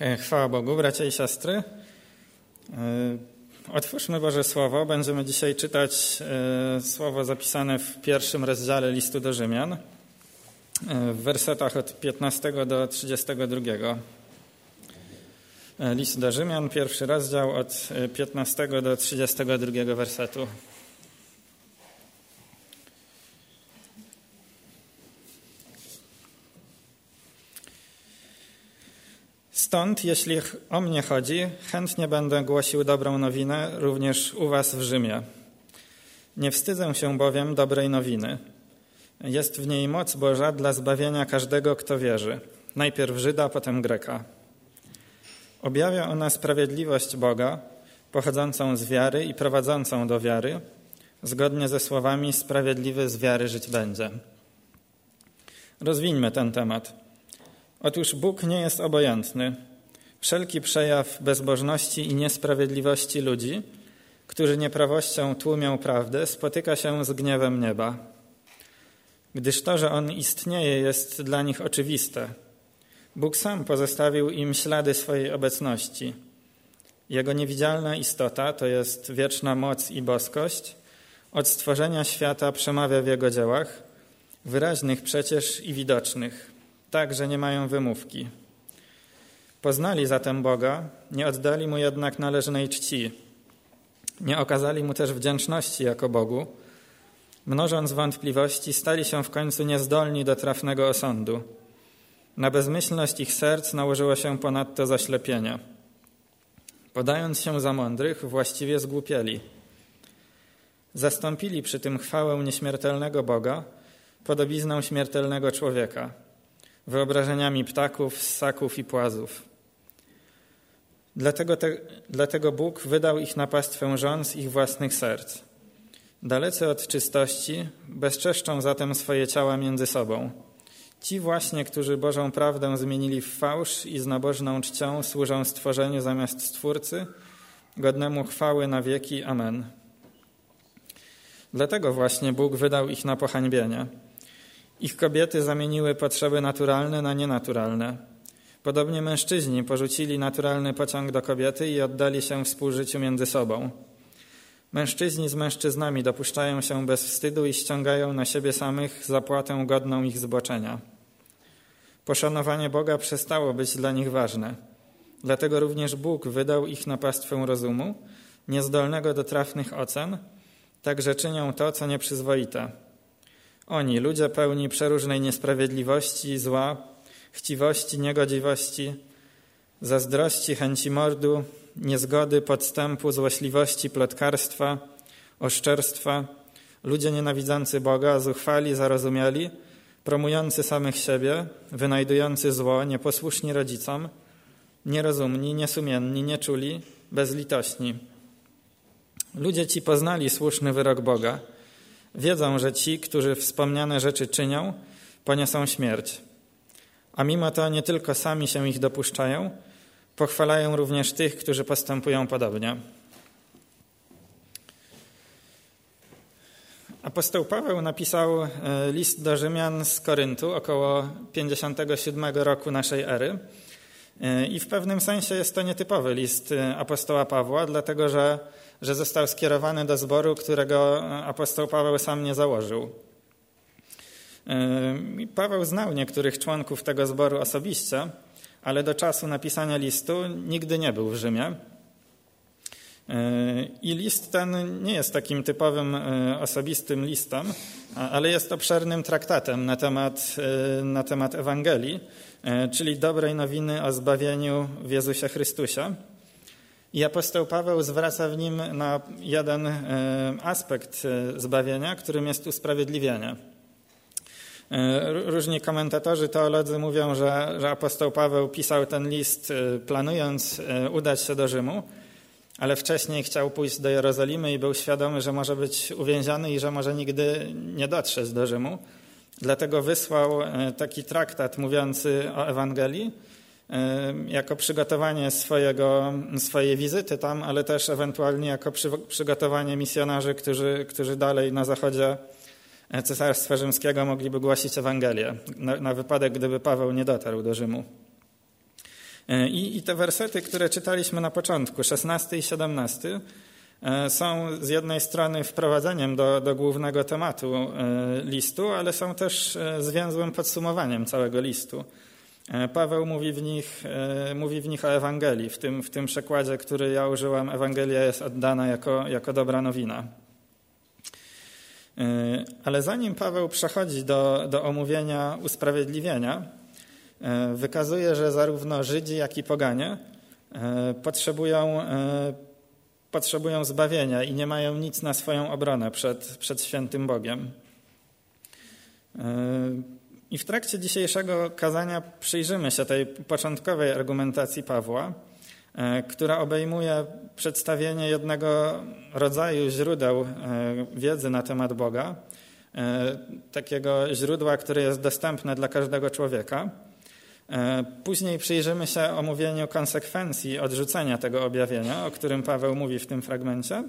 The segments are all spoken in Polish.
E, chwała Bogu, bracia i siostry. E, otwórzmy Boże Słowo. Będziemy dzisiaj czytać e, słowo zapisane w pierwszym rozdziale listu do Rzymian, w wersetach od 15 do 32. List do Rzymian, pierwszy rozdział od 15 do 32 wersetu. Stąd, jeśli o mnie chodzi, chętnie będę głosił dobrą nowinę również u Was w Rzymie. Nie wstydzę się bowiem dobrej nowiny. Jest w niej moc Boża dla zbawienia każdego, kto wierzy, najpierw Żyda, potem Greka. Objawia ona sprawiedliwość Boga, pochodzącą z wiary i prowadzącą do wiary, zgodnie ze słowami sprawiedliwy z wiary żyć będzie. Rozwińmy ten temat. Otóż Bóg nie jest obojętny. Wszelki przejaw bezbożności i niesprawiedliwości ludzi, którzy nieprawością tłumią prawdę, spotyka się z gniewem nieba. Gdyż to, że On istnieje, jest dla nich oczywiste. Bóg sam pozostawił im ślady swojej obecności. Jego niewidzialna istota, to jest wieczna moc i boskość, od stworzenia świata przemawia w Jego dziełach, wyraźnych przecież i widocznych tak, że nie mają wymówki. Poznali zatem Boga, nie oddali Mu jednak należnej czci. Nie okazali Mu też wdzięczności jako Bogu. Mnożąc wątpliwości, stali się w końcu niezdolni do trafnego osądu. Na bezmyślność ich serc nałożyło się ponadto zaślepienie. Podając się za mądrych, właściwie zgłupieli. Zastąpili przy tym chwałę nieśmiertelnego Boga podobizną śmiertelnego człowieka – wyobrażeniami ptaków, ssaków i płazów. Dlatego, te, dlatego Bóg wydał ich na pastwę z ich własnych serc. Dalece od czystości, bezczeszczą zatem swoje ciała między sobą. Ci właśnie, którzy Bożą prawdę zmienili w fałsz i z nabożną czcią służą stworzeniu zamiast Stwórcy, godnemu chwały na wieki. Amen. Dlatego właśnie Bóg wydał ich na pohańbienie – ich kobiety zamieniły potrzeby naturalne na nienaturalne. Podobnie mężczyźni porzucili naturalny pociąg do kobiety i oddali się współżyciu między sobą. Mężczyźni z mężczyznami dopuszczają się bez wstydu i ściągają na siebie samych zapłatę godną ich zboczenia. Poszanowanie Boga przestało być dla nich ważne. Dlatego również Bóg wydał ich na pastwę rozumu, niezdolnego do trafnych ocen, tak że czynią to, co nieprzyzwoite oni, ludzie pełni przeróżnej niesprawiedliwości, zła, chciwości, niegodziwości, zazdrości, chęci mordu, niezgody, podstępu, złośliwości, plotkarstwa, oszczerstwa, ludzie nienawidzący Boga, zuchwali, zarozumiali, promujący samych siebie, wynajdujący zło, nieposłuszni rodzicom, nierozumni, niesumienni, nieczuli, bezlitośni. Ludzie ci poznali słuszny wyrok Boga – Wiedzą, że ci, którzy wspomniane rzeczy czynią, poniosą śmierć. A mimo to nie tylko sami się ich dopuszczają, pochwalają również tych, którzy postępują podobnie. Apostoł Paweł napisał e, list do Rzymian z Koryntu około 57 roku naszej ery. E, I w pewnym sensie jest to nietypowy list e, apostoła Pawła, dlatego że że został skierowany do zboru, którego apostoł Paweł sam nie założył. Paweł znał niektórych członków tego zboru osobiście, ale do czasu napisania listu nigdy nie był w Rzymie. I list ten nie jest takim typowym e, osobistym listem, ale jest obszernym traktatem na temat, e, na temat Ewangelii, e, czyli dobrej nowiny o zbawieniu w Jezusie Chrystusie. I apostoł Paweł zwraca w nim na jeden e, aspekt e, zbawienia, którym jest usprawiedliwienie. E, różni komentatorzy, teolodzy mówią, że, że apostoł Paweł pisał ten list planując udać się do Rzymu, ale wcześniej chciał pójść do Jerozolimy i był świadomy, że może być uwięziony i że może nigdy nie dotrzeć do Rzymu. Dlatego wysłał taki traktat mówiący o Ewangelii, jako przygotowanie swojego, swojej wizyty tam, ale też ewentualnie jako przy, przygotowanie misjonarzy, którzy, którzy dalej na zachodzie Cesarstwa Rzymskiego mogliby głosić Ewangelię, na, na wypadek, gdyby Paweł nie dotarł do Rzymu. I, I te wersety, które czytaliśmy na początku, 16 i 17, są z jednej strony wprowadzeniem do, do głównego tematu listu, ale są też zwięzłym podsumowaniem całego listu. Paweł mówi w nich, mówi w nich o Ewangelii. W tym, w tym przekładzie, który ja użyłam, Ewangelia jest oddana jako, jako dobra nowina. E, ale zanim Paweł przechodzi do, do omówienia usprawiedliwienia, e, wykazuje, że zarówno Żydzi, jak i poganie e, potrzebują, potrzebują zbawienia i nie mają nic na swoją obronę przed, przed świętym Bogiem. I w trakcie dzisiejszego kazania przyjrzymy się tej początkowej argumentacji Pawła E, która obejmuje przedstawienie jednego rodzaju źródeł e, wiedzy na temat Boga, e, takiego źródła, które jest dostępne dla każdego człowieka. Później przyjrzymy się omówieniu konsekwencji odrzucenia tego objawienia, o którym Paweł mówi w tym fragmencie.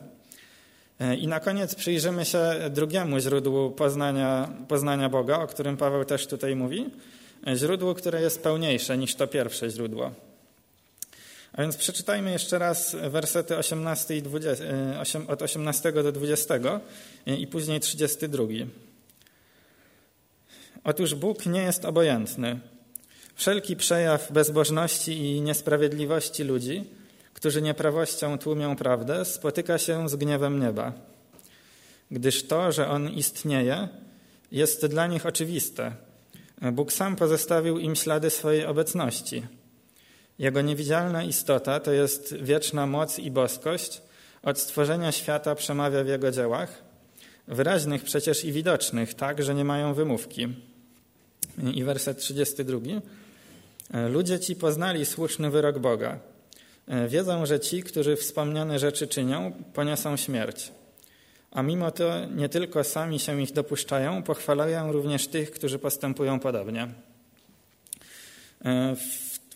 I na koniec przyjrzymy się drugiemu źródłu poznania, poznania Boga, o którym Paweł też tutaj mówi. Źródło, które jest pełniejsze niż to pierwsze źródło. A więc przeczytajmy jeszcze raz wersety 18 i 20, e, od 18 do 20 i później 32. Otóż Bóg nie jest obojętny. Wszelki przejaw bezbożności i niesprawiedliwości ludzi, którzy nieprawością tłumią prawdę, spotyka się z gniewem nieba. Gdyż to, że On istnieje, jest dla nich oczywiste. Bóg sam pozostawił im ślady swojej obecności – jego niewidzialna istota to jest wieczna moc i boskość. Od stworzenia świata przemawia w jego dziełach, wyraźnych przecież i widocznych, tak, że nie mają wymówki. I werset 32. Ludzie ci poznali słuszny wyrok Boga. Wiedzą, że ci, którzy wspomniane rzeczy czynią, poniosą śmierć. A mimo to nie tylko sami się ich dopuszczają, pochwalają również tych, którzy postępują podobnie.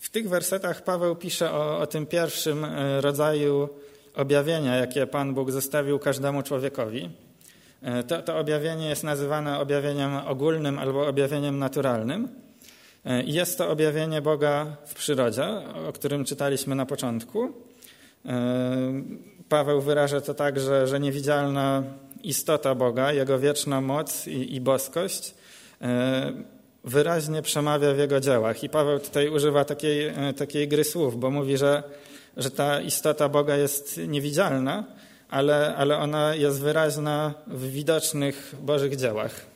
W tych wersetach Paweł pisze o, o tym pierwszym e, rodzaju objawienia, jakie Pan Bóg zostawił każdemu człowiekowi. E, to, to objawienie jest nazywane objawieniem ogólnym albo objawieniem naturalnym. E, jest to objawienie Boga w przyrodzie, o którym czytaliśmy na początku. Paweł wyraża to tak, że, że niewidzialna istota Boga, Jego wieczna moc i, i boskość wyraźnie przemawia w jego dziełach. I Paweł tutaj używa takiej, e, takiej gry słów, bo mówi, że, że ta istota Boga jest niewidzialna, ale, ale ona jest wyraźna w widocznych Bożych dziełach.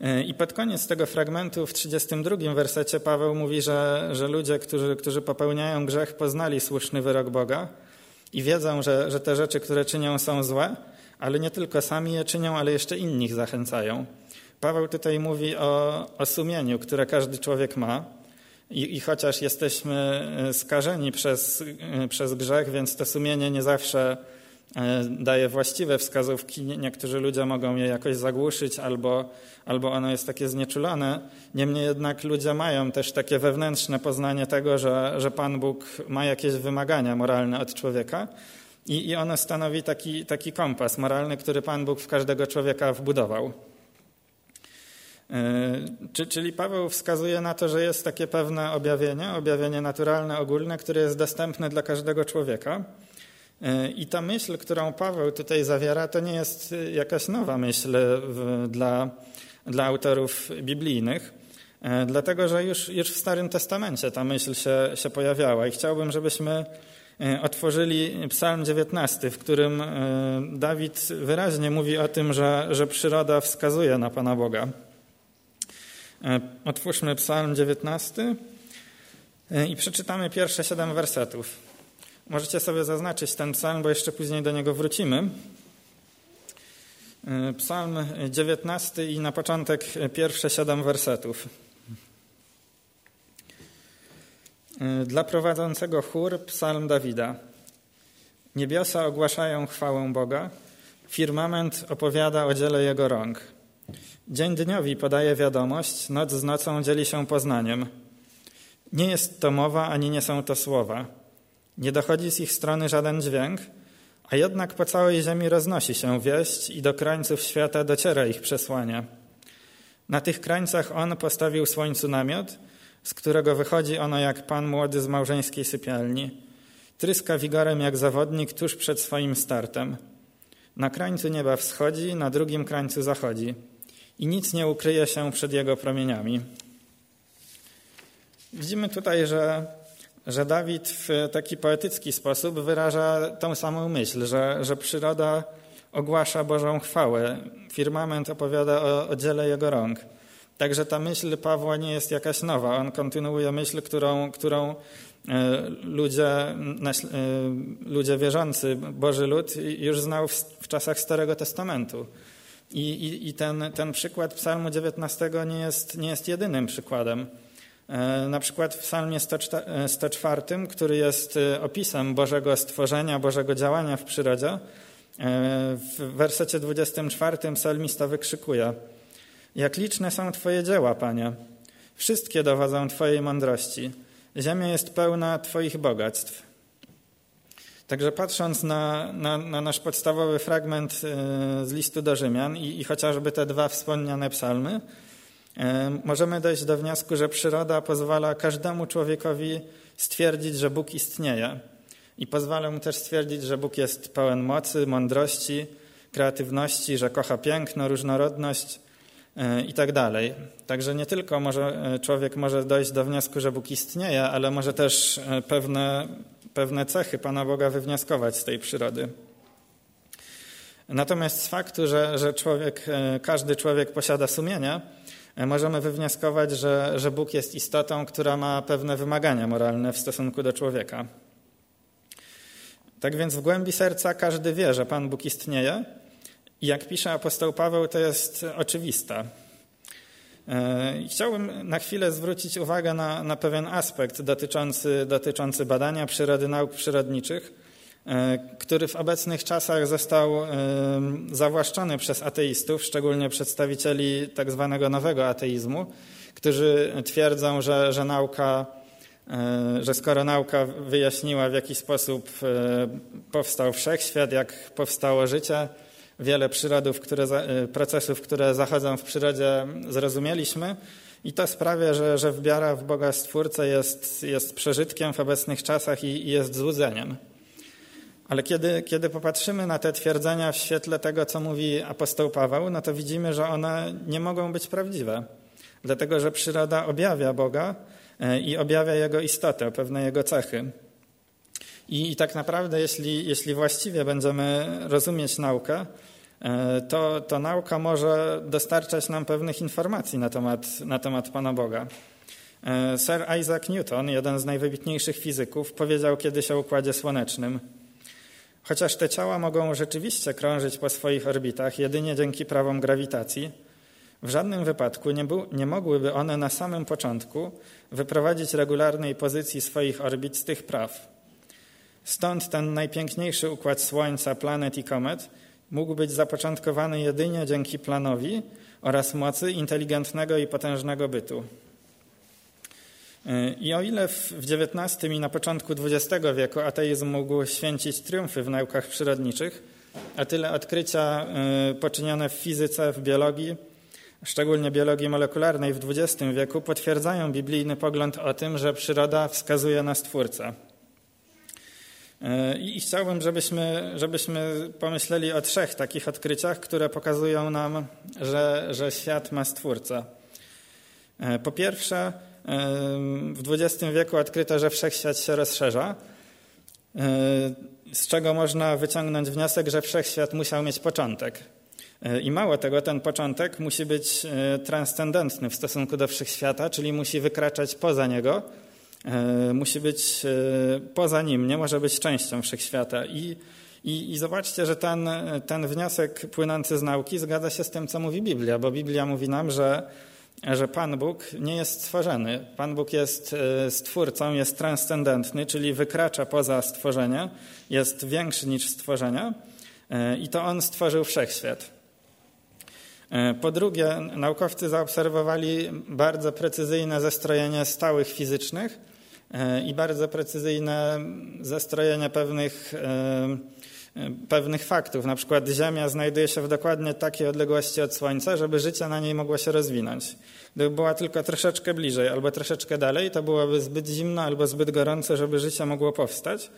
E, I pod koniec tego fragmentu w 32 wersecie Paweł mówi, że, że ludzie, którzy, którzy popełniają grzech, poznali słuszny wyrok Boga i wiedzą, że, że te rzeczy, które czynią, są złe, ale nie tylko sami je czynią, ale jeszcze innych zachęcają. Paweł tutaj mówi o, o sumieniu, które każdy człowiek ma. I, I, chociaż jesteśmy e, skażeni przez, e, przez grzech, więc to sumienie nie zawsze daje właściwe wskazówki. Niektórzy ludzie mogą je jakoś zagłuszyć albo, albo ono jest takie znieczulone. Niemniej jednak ludzie mają też takie wewnętrzne poznanie tego, że, że Pan Bóg ma jakieś wymagania moralne od człowieka i, i ono stanowi taki, taki kompas moralny, który Pan Bóg w każdego człowieka wbudował. E, czyli Paweł wskazuje na to, że jest takie pewne objawienie, objawienie naturalne, ogólne, które jest dostępne dla każdego człowieka. E, I ta myśl, którą Paweł tutaj zawiera, to nie jest jakaś nowa myśl dla, dla autorów biblijnych, e, dlatego że już, już w Starym Testamencie ta myśl się, się pojawiała. I chciałbym, żebyśmy otworzyli Psalm 19, w którym Dawid wyraźnie mówi o tym, że, że przyroda wskazuje na Pana Boga. E, otwórzmy Psalm 19 e, i przeczytamy pierwsze siedem wersetów. Możecie sobie zaznaczyć ten psalm, bo jeszcze później do niego wrócimy. E, psalm 19 i na początek pierwsze siedem wersetów. Dla prowadzącego chór psalm Dawida. Niebiosa ogłaszają chwałę Boga, firmament opowiada o dziele Jego rąk. Dzień dniowi podaje wiadomość, noc z nocą dzieli się poznaniem. Nie jest to mowa, ani nie są to słowa. Nie dochodzi z ich strony żaden dźwięk, a jednak po całej ziemi roznosi się wieść i do krańców świata dociera ich przesłanie. Na tych krańcach On postawił słońcu namiot, z którego wychodzi ono jak pan młody z małżeńskiej sypialni. Tryska wigorem jak zawodnik tuż przed swoim startem. Na krańcu nieba wschodzi, na drugim krańcu zachodzi i nic nie ukryje się przed jego promieniami. Widzimy tutaj, że, że Dawid w taki poetycki sposób wyraża tą samą myśl, że, że przyroda ogłasza Bożą chwałę, firmament opowiada o, o dziele jego rąk. Także ta myśl Pawła nie jest jakaś nowa. On kontynuuje myśl, którą, którą e, ludzie, e, ludzie wierzący, Boży lud już znał w, w czasach Starego Testamentu. I, i, i ten, ten przykład Psalmu 19 nie jest, nie jest jedynym przykładem. E, na przykład w Psalmie 104, który jest opisem Bożego stworzenia, Bożego działania w przyrodzie, w wersecie 24 psalmista wykrzykuje – jak liczne są Twoje dzieła, Panie. Wszystkie dowodzą Twojej mądrości. Ziemia jest pełna Twoich bogactw. Także patrząc na, na, na nasz podstawowy fragment e, z listu do Rzymian i, i chociażby te dwa wspomniane psalmy, e, możemy dojść do wniosku, że przyroda pozwala każdemu człowiekowi stwierdzić, że Bóg istnieje. I pozwala mu też stwierdzić, że Bóg jest pełen mocy, mądrości, kreatywności, że kocha piękno, różnorodność, i tak dalej. Także nie tylko może, e, człowiek może dojść do wniosku, że Bóg istnieje, ale może też e, pewne, pewne cechy Pana Boga wywnioskować z tej przyrody. Natomiast z faktu, że, że człowiek, e, każdy człowiek posiada sumienie, możemy wywnioskować, że, że Bóg jest istotą, która ma pewne wymagania moralne w stosunku do człowieka. Tak więc w głębi serca każdy wie, że Pan Bóg istnieje, i jak pisze apostoł Paweł, to jest oczywiste. E, chciałbym na chwilę zwrócić uwagę na, na pewien aspekt dotyczący, dotyczący badania przyrody nauk przyrodniczych, który w obecnych czasach został e, zawłaszczony przez ateistów, szczególnie przedstawicieli tak zwanego nowego ateizmu, którzy twierdzą, że, że nauka, że skoro nauka wyjaśniła, w jaki sposób powstał wszechświat, jak powstało życie, wiele przyrodów, które, procesów, które zachodzą w przyrodzie, zrozumieliśmy. I to sprawia, że, że w Boga Stwórcę jest, jest przeżytkiem w obecnych czasach i, i jest złudzeniem. Ale kiedy, kiedy popatrzymy na te twierdzenia w świetle tego, co mówi apostoł Paweł, no to widzimy, że one nie mogą być prawdziwe. Dlatego, że przyroda objawia Boga y, i objawia Jego istotę, pewne Jego cechy. I, i tak naprawdę, jeśli, jeśli właściwie będziemy rozumieć naukę, E, to, to nauka może dostarczać nam pewnych informacji na temat, na temat Pana Boga. E, Sir Isaac Newton, jeden z najwybitniejszych fizyków, powiedział kiedyś o Układzie Słonecznym. Chociaż te ciała mogą rzeczywiście krążyć po swoich orbitach jedynie dzięki prawom grawitacji, w żadnym wypadku nie, był, nie mogłyby one na samym początku wyprowadzić regularnej pozycji swoich orbit z tych praw. Stąd ten najpiękniejszy układ Słońca, planet i komet – mógł być zapoczątkowany jedynie dzięki planowi oraz mocy inteligentnego i potężnego bytu. I o ile w XIX i na początku XX wieku ateizm mógł święcić triumfy w naukach przyrodniczych, a tyle odkrycia y, poczynione w fizyce, w biologii, szczególnie biologii molekularnej w XX wieku, potwierdzają biblijny pogląd o tym, że przyroda wskazuje na Stwórcę. E, I chciałbym, żebyśmy, żebyśmy pomyśleli o trzech takich odkryciach, które pokazują nam, że, że świat ma stwórcę. E, po pierwsze, e, w XX wieku odkryto, że wszechświat się rozszerza, z czego można wyciągnąć wniosek, że wszechświat musiał mieć początek. I mało tego, ten początek musi być transcendentny w stosunku do wszechświata, czyli musi wykraczać poza niego E, musi być e, poza nim, nie może być częścią wszechświata. I, i, i zobaczcie, że ten, ten wniosek płynący z nauki zgadza się z tym, co mówi Biblia, bo Biblia mówi nam, że, że Pan Bóg nie jest stworzony. Pan Bóg jest e, stwórcą, jest transcendentny, czyli wykracza poza stworzenie, jest większy niż stworzenie i to On stworzył wszechświat. Po drugie, naukowcy zaobserwowali bardzo precyzyjne zestrojenie stałych fizycznych, i bardzo precyzyjne zestrojenie pewnych pewnych faktów. Na przykład Ziemia znajduje się w dokładnie takiej odległości od Słońca, żeby życie na niej mogło się rozwinąć. Gdyby była tylko troszeczkę bliżej albo troszeczkę dalej, to byłoby zbyt zimno albo zbyt gorąco, żeby życie mogło powstać.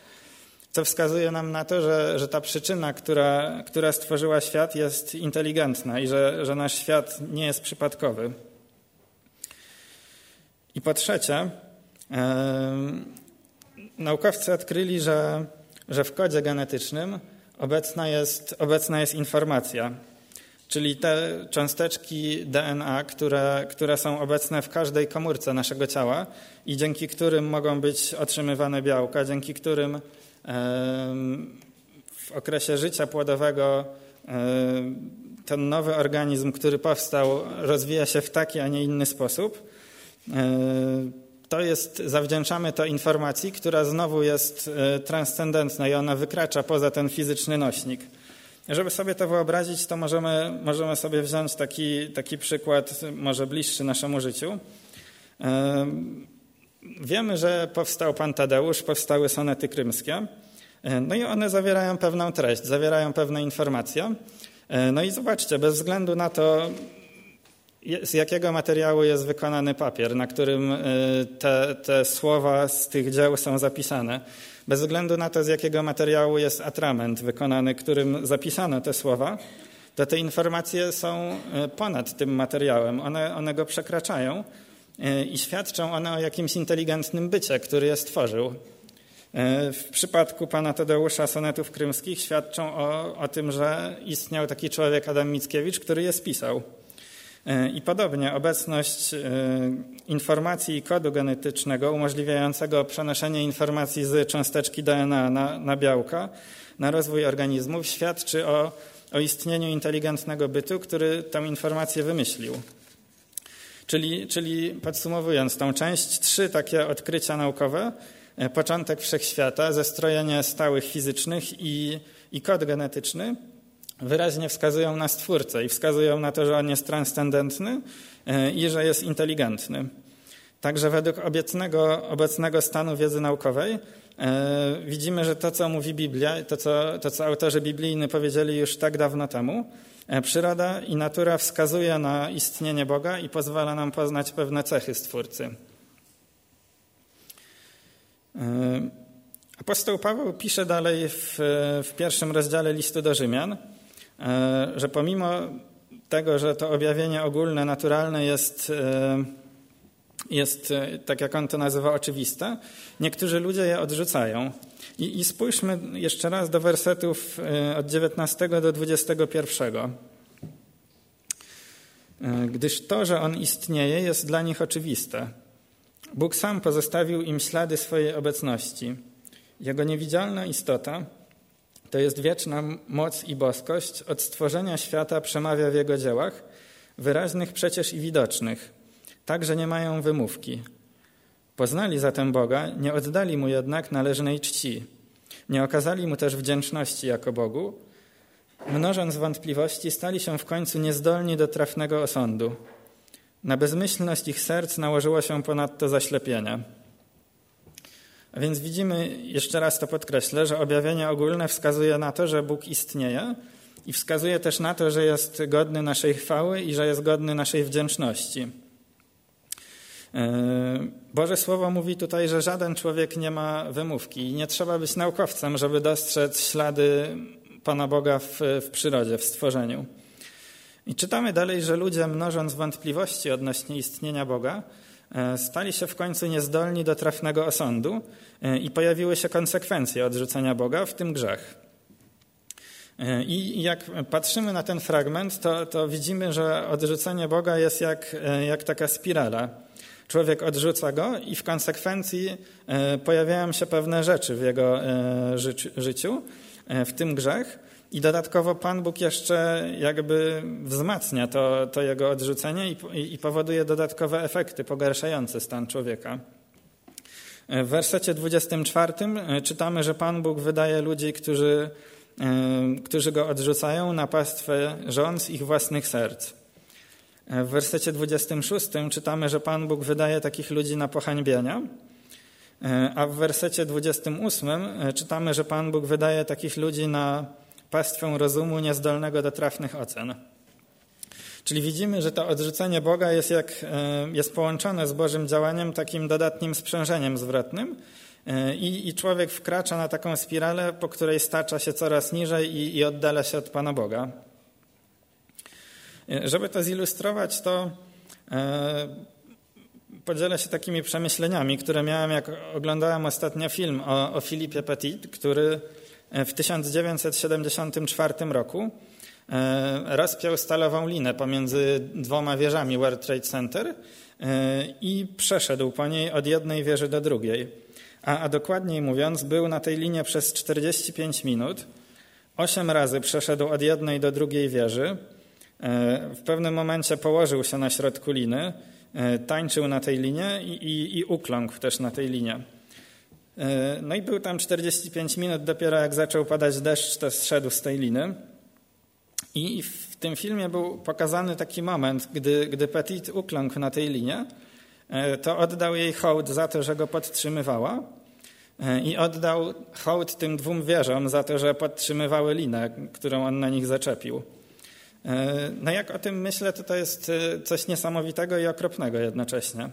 Co wskazuje nam na to, że, że ta przyczyna, która, która stworzyła świat, jest inteligentna i że, że nasz świat nie jest przypadkowy. I po trzecie, yy, naukowcy odkryli, że, że w kodzie genetycznym obecna jest, obecna jest informacja, czyli te cząsteczki DNA, które, które są obecne w każdej komórce naszego ciała i dzięki którym mogą być otrzymywane białka, dzięki którym w okresie życia płodowego ten nowy organizm, który powstał, rozwija się w taki, a nie inny sposób. To jest, zawdzięczamy to informacji, która znowu jest transcendentna i ona wykracza poza ten fizyczny nośnik. Żeby sobie to wyobrazić, to możemy, możemy sobie wziąć taki, taki przykład, może bliższy naszemu życiu. Wiemy, że powstał Pan Tadeusz, powstały sonety krymskie. E, no i one zawierają pewną treść, zawierają pewne informacje. E, no i zobaczcie, bez względu na to, z jakiego materiału jest wykonany papier, na którym e, te, te słowa z tych dzieł są zapisane, bez względu na to, z jakiego materiału jest atrament wykonany, którym zapisano te słowa, to te informacje są ponad tym materiałem, one, one go przekraczają i świadczą one o jakimś inteligentnym bycie, który je stworzył. W przypadku pana Tadeusza sonetów krymskich świadczą o, o tym, że istniał taki człowiek Adam Mickiewicz, który je spisał. E, I podobnie obecność e, informacji i kodu genetycznego umożliwiającego przenoszenie informacji z cząsteczki DNA na, na białka, na rozwój organizmów świadczy o, o istnieniu inteligentnego bytu, który tę informację wymyślił. Czyli, czyli podsumowując tą część, trzy takie odkrycia naukowe, e, początek wszechświata, zestrojenie stałych fizycznych i, i kod genetyczny wyraźnie wskazują na Stwórcę i wskazują na to, że on jest transcendentny e, i że jest inteligentny. Także według obecnego, obecnego stanu wiedzy naukowej e, widzimy, że to, co mówi Biblia, to co, to, co autorzy biblijni powiedzieli już tak dawno temu, E, przyroda i natura wskazuje na istnienie Boga i pozwala nam poznać pewne cechy Stwórcy. Apostoł Paweł pisze dalej w, w pierwszym rozdziale listu do Rzymian, że pomimo tego, że to objawienie ogólne, naturalne jest, jest, tak jak on to nazywa, oczywiste, niektórzy ludzie je odrzucają. I, I spójrzmy jeszcze raz do wersetów e, od 19 do 21. E, gdyż to, że On istnieje, jest dla nich oczywiste. Bóg sam pozostawił im ślady swojej obecności. Jego niewidzialna istota, to jest wieczna moc i boskość, od stworzenia świata przemawia w Jego dziełach, wyraźnych przecież i widocznych, tak, że nie mają wymówki. Poznali zatem Boga, nie oddali Mu jednak należnej czci. Nie okazali Mu też wdzięczności jako Bogu. Mnożąc wątpliwości, stali się w końcu niezdolni do trafnego osądu. Na bezmyślność ich serc nałożyło się ponadto zaślepienie. Więc widzimy, jeszcze raz to podkreślę, że objawienie ogólne wskazuje na to, że Bóg istnieje i wskazuje też na to, że jest godny naszej chwały i że jest godny naszej wdzięczności. E, Boże Słowo mówi tutaj, że żaden człowiek nie ma wymówki i nie trzeba być naukowcem, żeby dostrzec ślady Pana Boga w, w przyrodzie, w stworzeniu. I czytamy dalej, że ludzie, mnożąc wątpliwości odnośnie istnienia Boga, stali się w końcu niezdolni do trafnego osądu e, i pojawiły się konsekwencje odrzucenia Boga, w tym grzech. I jak patrzymy na ten fragment, to, to widzimy, że odrzucenie Boga jest jak, jak taka spirala Człowiek odrzuca go i w konsekwencji e, pojawiają się pewne rzeczy w jego e, życiu, e, w tym grzech. I dodatkowo Pan Bóg jeszcze jakby wzmacnia to, to jego odrzucenie i, i powoduje dodatkowe efekty pogarszające stan człowieka. W wersecie 24 czytamy, że Pan Bóg wydaje ludzi, którzy, którzy go odrzucają, na pastwę z ich własnych serc. W wersecie 26 czytamy, że Pan Bóg wydaje takich ludzi na pohańbienia. a w wersecie 28 czytamy, że Pan Bóg wydaje takich ludzi na pastwę rozumu niezdolnego do trafnych ocen. Czyli widzimy, że to odrzucenie Boga jest, jak, e, jest połączone z Bożym działaniem takim dodatnim sprzężeniem zwrotnym e, i, i człowiek wkracza na taką spiralę, po której stacza się coraz niżej i, i oddala się od Pana Boga. E, żeby to zilustrować, to podzielę się takimi przemyśleniami, które miałem, jak oglądałem ostatnio film o, o Filipie Petit, który w 1974 roku E, rozpiął stalową linę pomiędzy dwoma wieżami World Trade Center e, i przeszedł po niej od jednej wieży do drugiej. A, a dokładniej mówiąc, był na tej linie przez 45 minut. Osiem razy przeszedł od jednej do drugiej wieży. E, w pewnym momencie położył się na środku liny, tańczył na tej linie i, i, i ukląkł też na tej linie. No i był tam 45 minut, dopiero jak zaczął padać deszcz, to zszedł z tej liny. I w tym filmie był pokazany taki moment, gdy, gdy Petit ukląkł na tej linie, e, to oddał jej hołd za to, że go podtrzymywała e, i oddał hołd tym dwóm wieżom za to, że podtrzymywały linę, którą on na nich zaczepił. E, no jak o tym myślę, to to jest coś niesamowitego i okropnego jednocześnie.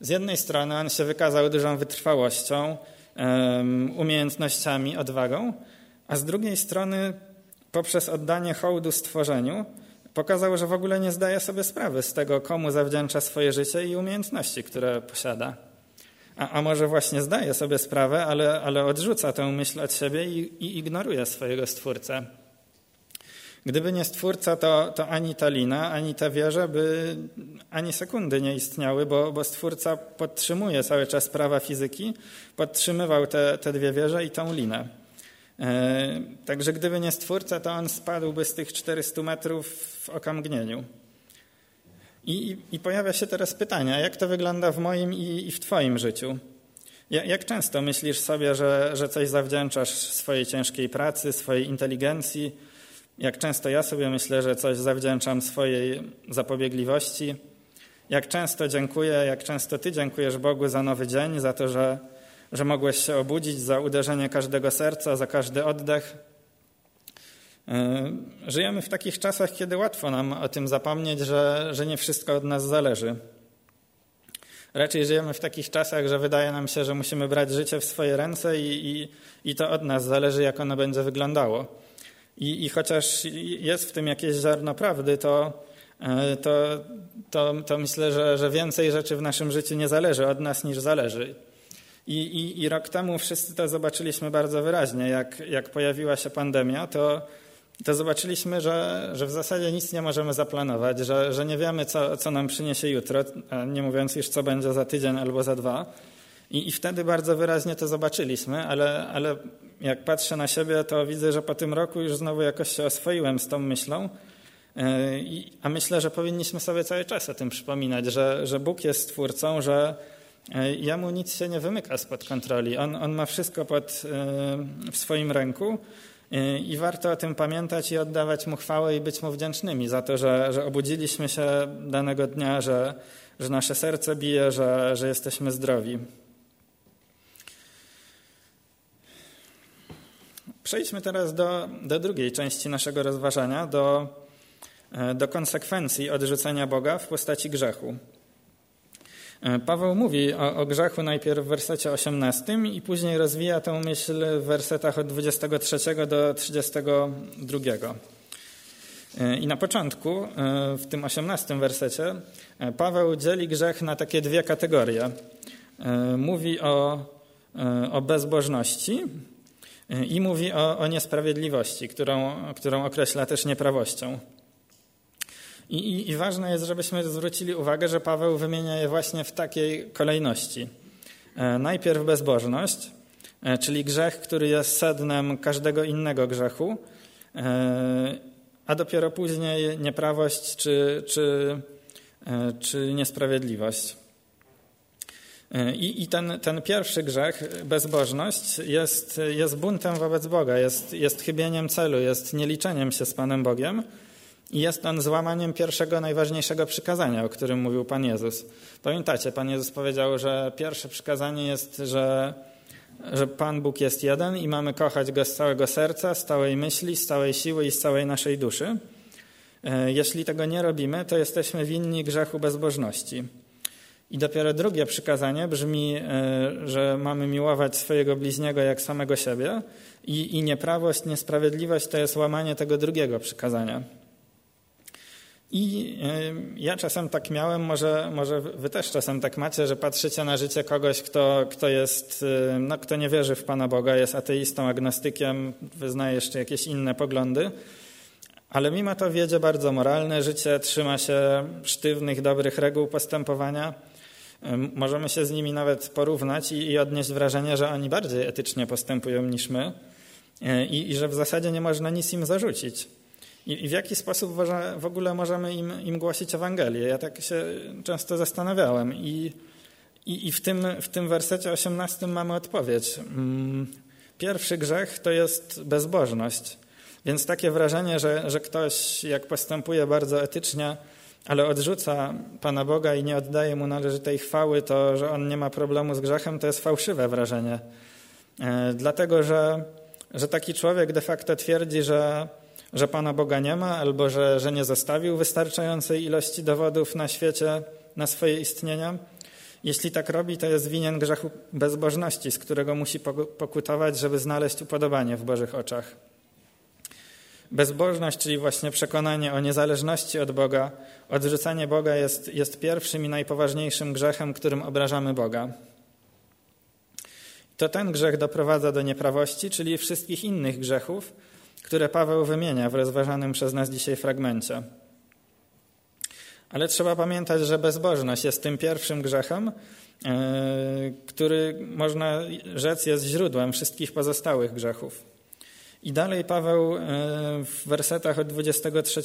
Z jednej strony on się wykazał dużą wytrwałością, umiejętnościami, odwagą, a z drugiej strony poprzez oddanie hołdu stworzeniu pokazał, że w ogóle nie zdaje sobie sprawy z tego, komu zawdzięcza swoje życie i umiejętności, które posiada. A, a może właśnie zdaje sobie sprawę, ale, ale odrzuca tę myśl od siebie i, i ignoruje swojego stwórcę. Gdyby nie stwórca, to, to ani ta lina, ani ta wieża by ani sekundy nie istniały, bo, bo stwórca podtrzymuje cały czas prawa fizyki, podtrzymywał te, te dwie wieże i tą linę. E, także gdyby nie stwórca, to on spadłby z tych 400 metrów w okamgnieniu. I, I, pojawia się teraz pytanie, jak to wygląda w moim i, i w Twoim życiu? Jak, często myślisz sobie, że, że coś zawdzięczasz swojej ciężkiej pracy, swojej inteligencji? Jak często ja sobie myślę, że coś zawdzięczam swojej zapobiegliwości? Jak często dziękuję, jak często Ty dziękujesz Bogu za nowy dzień, za to, że że mogłeś się obudzić za uderzenie każdego serca, za każdy oddech. E, żyjemy w takich czasach, kiedy łatwo nam o tym zapomnieć, że, że nie wszystko od nas zależy. Raczej żyjemy w takich czasach, że wydaje nam się, że musimy brać życie w swoje ręce i, i, i to od nas zależy, jak ono będzie wyglądało. I, I, chociaż jest w tym jakieś ziarno prawdy, to, e, to, to, to myślę, że, że więcej rzeczy w naszym życiu nie zależy od nas niż zależy. I, i, I rok temu wszyscy to zobaczyliśmy bardzo wyraźnie. Jak, jak pojawiła się pandemia, to, to zobaczyliśmy, że, że w zasadzie nic nie możemy zaplanować, że, że nie wiemy, co, co nam przyniesie jutro, nie mówiąc już, co będzie za tydzień albo za dwa. I, I wtedy bardzo wyraźnie to zobaczyliśmy, ale, ale jak patrzę na siebie, to widzę, że po tym roku już znowu jakoś się oswoiłem z tą myślą. E, a myślę, że powinniśmy sobie cały czas o tym przypominać, że, że Bóg jest stwórcą, że, E, jemu nic się nie wymyka spod kontroli. On, on ma wszystko pod, e, w swoim ręku i warto o tym pamiętać i oddawać mu chwałę i być mu wdzięcznymi za to, że, że obudziliśmy się danego dnia, że, że nasze serce bije, że, że jesteśmy zdrowi. Przejdźmy teraz do, do drugiej części naszego rozważania, do, do konsekwencji odrzucenia Boga w postaci grzechu. E, Paweł mówi o, o, grzechu najpierw w wersecie 18 i później rozwija tę myśl w wersetach od 23 do 32. E, I na początku, e, w tym 18 wersecie, Paweł dzieli grzech na takie dwie kategorie. Mówi o, o bezbożności i mówi o, o niesprawiedliwości, którą, którą określa też nieprawością. I, i, I, ważne jest, żebyśmy zwrócili uwagę, że Paweł wymienia je właśnie w takiej kolejności. E, najpierw bezbożność, e, czyli grzech, który jest sednem każdego innego grzechu, e, a dopiero później nieprawość czy, czy, czy niesprawiedliwość. I, i ten, ten, pierwszy grzech, bezbożność, jest, jest buntem wobec Boga, jest, jest chybieniem celu, jest nieliczeniem się z Panem Bogiem. I jest on złamaniem pierwszego, najważniejszego przykazania, o którym mówił Pan Jezus. Pamiętacie, Pan Jezus powiedział, że pierwsze przykazanie jest, że, że Pan Bóg jest jeden i mamy kochać Go z całego serca, z całej myśli, z całej siły i z całej naszej duszy. E, jeśli tego nie robimy, to jesteśmy winni grzechu bezbożności. I dopiero drugie przykazanie brzmi, e, że mamy miłować swojego bliźniego jak samego siebie, i, i nieprawość, niesprawiedliwość to jest łamanie tego drugiego przykazania. I ja czasem tak miałem, może, może wy też czasem tak macie, że patrzycie na życie kogoś, kto, kto jest, no, kto nie wierzy w Pana Boga, jest ateistą, agnostykiem, wyznaje jeszcze jakieś inne poglądy, ale mimo to wiedzie bardzo moralne życie, trzyma się sztywnych, dobrych reguł postępowania. Możemy się z nimi nawet porównać i, i odnieść wrażenie, że oni bardziej etycznie postępują niż my e, i, i że w zasadzie nie można nic im zarzucić. I, i w jaki sposób w ogóle możemy im, im głosić Ewangelię? Ja tak się często zastanawiałem i, i, w, tym, w tym wersecie 18 mamy odpowiedź. Mm, pierwszy grzech to jest bezbożność. Więc takie wrażenie, że, że ktoś jak postępuje bardzo etycznie, ale odrzuca Pana Boga i nie oddaje Mu należytej chwały, to że on nie ma problemu z grzechem, to jest fałszywe wrażenie. E, dlatego, że, że taki człowiek de facto twierdzi, że, że Pana Boga nie ma, albo że, że nie zostawił wystarczającej ilości dowodów na świecie na swoje istnienie. Jeśli tak robi, to jest winien grzechu bezbożności, z którego musi pokutować, żeby znaleźć upodobanie w Bożych oczach. Bezbożność, czyli właśnie przekonanie o niezależności od Boga, odrzucanie Boga jest, jest pierwszym i najpoważniejszym grzechem, którym obrażamy Boga. To ten grzech doprowadza do nieprawości, czyli wszystkich innych grzechów, które Paweł wymienia w rozważanym przez nas dzisiaj fragmencie. Ale trzeba pamiętać, że bezbożność jest tym pierwszym grzechem, e, który można rzec jest źródłem wszystkich pozostałych grzechów. I dalej Paweł e, w wersetach od 23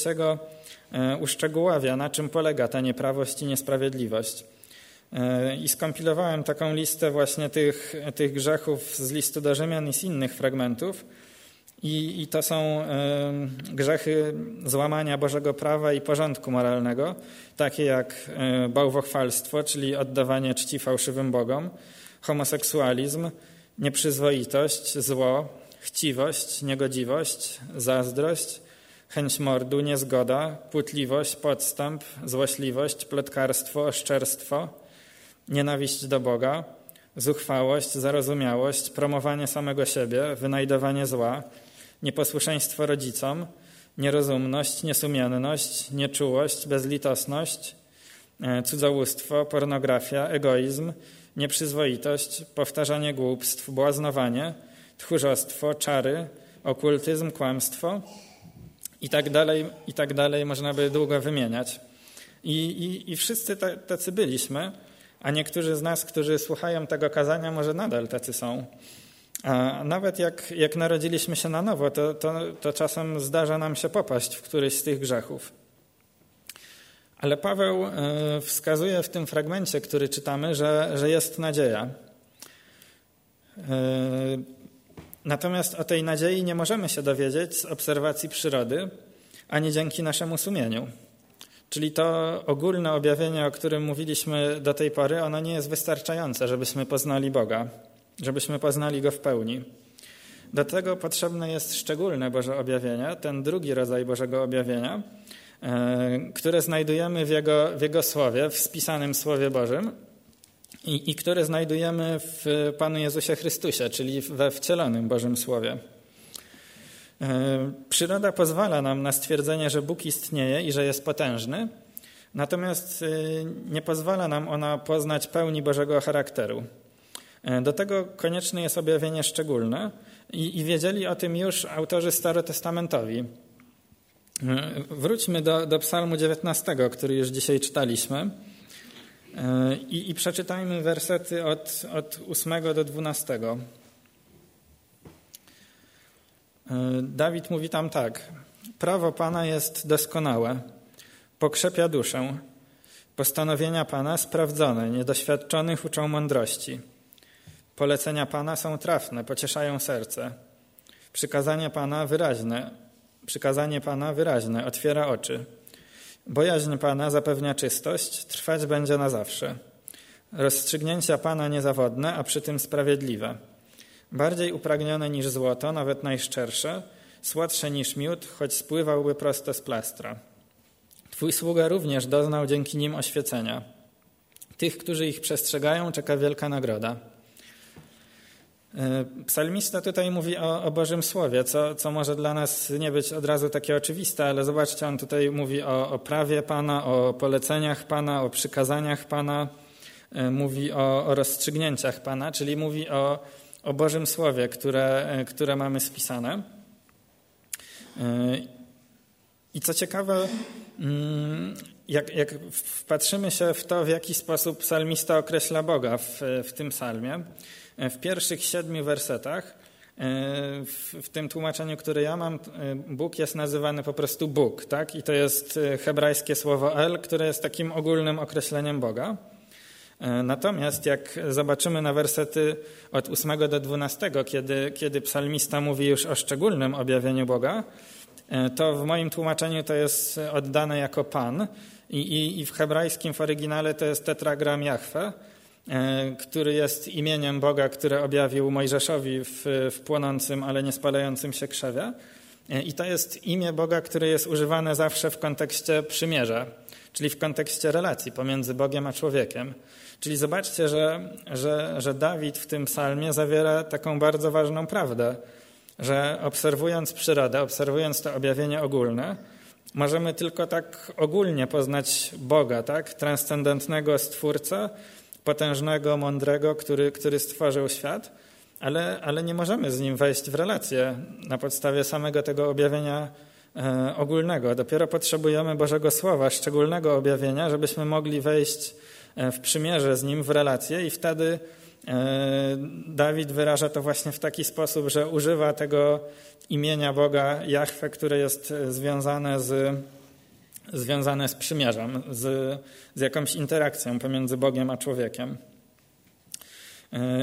e, uszczegóławia, na czym polega ta nieprawość i niesprawiedliwość. E, I skompilowałem taką listę właśnie tych, tych grzechów z listu do Rzymian i z innych fragmentów. I, I, to są grzechy złamania Bożego prawa i porządku moralnego, takie jak bałwochwalstwo, czyli oddawanie czci fałszywym bogom, homoseksualizm, nieprzyzwoitość, zło, chciwość, niegodziwość, zazdrość, chęć mordu, niezgoda, płótliwość, podstęp, złośliwość, plotkarstwo, oszczerstwo, nienawiść do Boga, zuchwałość, zarozumiałość, promowanie samego siebie, wynajdowanie zła, nieposłuszeństwo rodzicom, nierozumność, niesumienność, nieczułość, bezlitosność, e, cudzołóstwo, pornografia, egoizm, nieprzyzwoitość, powtarzanie głupstw, błaznowanie – tchórzostwo, czary, okultyzm, kłamstwo i tak dalej, i tak dalej można by długo wymieniać. I, i, i wszyscy tacy byliśmy, a niektórzy z nas, którzy słuchają tego kazania, może nadal tacy są. A nawet jak, jak narodziliśmy się na nowo, to, to, to czasem zdarza nam się popaść w któryś z tych grzechów. Ale Paweł e, wskazuje w tym fragmencie, który czytamy, że, że jest nadzieja. Natomiast o tej nadziei nie możemy się dowiedzieć z obserwacji przyrody, ani dzięki naszemu sumieniu. Czyli to ogólne objawienie, o którym mówiliśmy do tej pory, ono nie jest wystarczające, żebyśmy poznali Boga, żebyśmy poznali Go w pełni. Do tego potrzebne jest szczególne Boże objawienie, ten drugi rodzaj Bożego objawienia, e, które znajdujemy w Jego, w Jego Słowie, w spisanym Słowie Bożym, i, i które znajdujemy w Panu Jezusie Chrystusie, czyli we wcielonym Bożym Słowie. E, przyroda pozwala nam na stwierdzenie, że Bóg istnieje i że jest potężny, natomiast e, nie pozwala nam ona poznać pełni Bożego charakteru. E, do tego konieczne jest objawienie szczególne i, i wiedzieli o tym już autorzy starotestamentowi. Wróćmy do, do Psalmu 19, który już dzisiaj czytaliśmy. I, I, przeczytajmy wersety od, od 8 do 12. Dawid mówi tam tak. Prawo Pana jest doskonałe, pokrzepia duszę. Postanowienia Pana sprawdzone, niedoświadczonych uczą mądrości. Polecenia Pana są trafne, pocieszają serce. Przykazania Pana wyraźne, Przykazanie Pana wyraźne, otwiera oczy. Bojaźń Pana zapewnia czystość, trwać będzie na zawsze. Rozstrzygnięcia Pana niezawodne, a przy tym sprawiedliwe. Bardziej upragnione niż złoto, nawet najszczersze, słodsze niż miód, choć spływałby prosto z plastra. Twój sługa również doznał dzięki nim oświecenia. Tych, którzy ich przestrzegają, czeka wielka nagroda. E, psalmista tutaj mówi o, o Bożym Słowie, co, co może dla nas nie być od razu takie oczywiste, ale zobaczcie, on tutaj mówi o, o prawie Pana, o poleceniach Pana, o przykazaniach Pana, e, mówi o, o rozstrzygnięciach Pana, czyli mówi o, o Bożym Słowie, które, e, które mamy spisane. I co ciekawe, mm, jak, jak wpatrzymy się w to, w jaki sposób psalmista określa Boga w, w tym psalmie, w pierwszych siedmiu wersetach, e, w, tym tłumaczeniu, które ja mam, e, Bóg jest nazywany po prostu Bóg, tak? I to jest e, hebrajskie słowo El, które jest takim ogólnym określeniem Boga. Natomiast jak zobaczymy na wersety od 8 do 12, kiedy, kiedy psalmista mówi już o szczególnym objawieniu Boga, to w moim tłumaczeniu to jest oddane jako Pan i, i, i w hebrajskim w oryginale to jest tetragram Jahwe, E, który jest imieniem Boga, które objawił Mojżeszowi w, w płonącym, ale nie spalającym się krzewie. E, I to jest imię Boga, które jest używane zawsze w kontekście przymierza, czyli w kontekście relacji pomiędzy Bogiem a człowiekiem. Czyli zobaczcie, że, że, że Dawid w tym psalmie zawiera taką bardzo ważną prawdę, że obserwując przyrodę, obserwując to objawienie ogólne, możemy tylko tak ogólnie poznać Boga, tak? transcendentnego Stwórcę, potężnego, mądrego, który, który stworzył świat, ale, ale nie możemy z nim wejść w relację na podstawie samego tego objawienia e, ogólnego. Dopiero potrzebujemy Bożego Słowa, szczególnego objawienia, żebyśmy mogli wejść e, w przymierze z nim, w relację i wtedy e, Dawid wyraża to właśnie w taki sposób, że używa tego imienia Boga Jahwe, które jest związane z związane z przymierzem, z, z jakąś interakcją pomiędzy Bogiem a człowiekiem.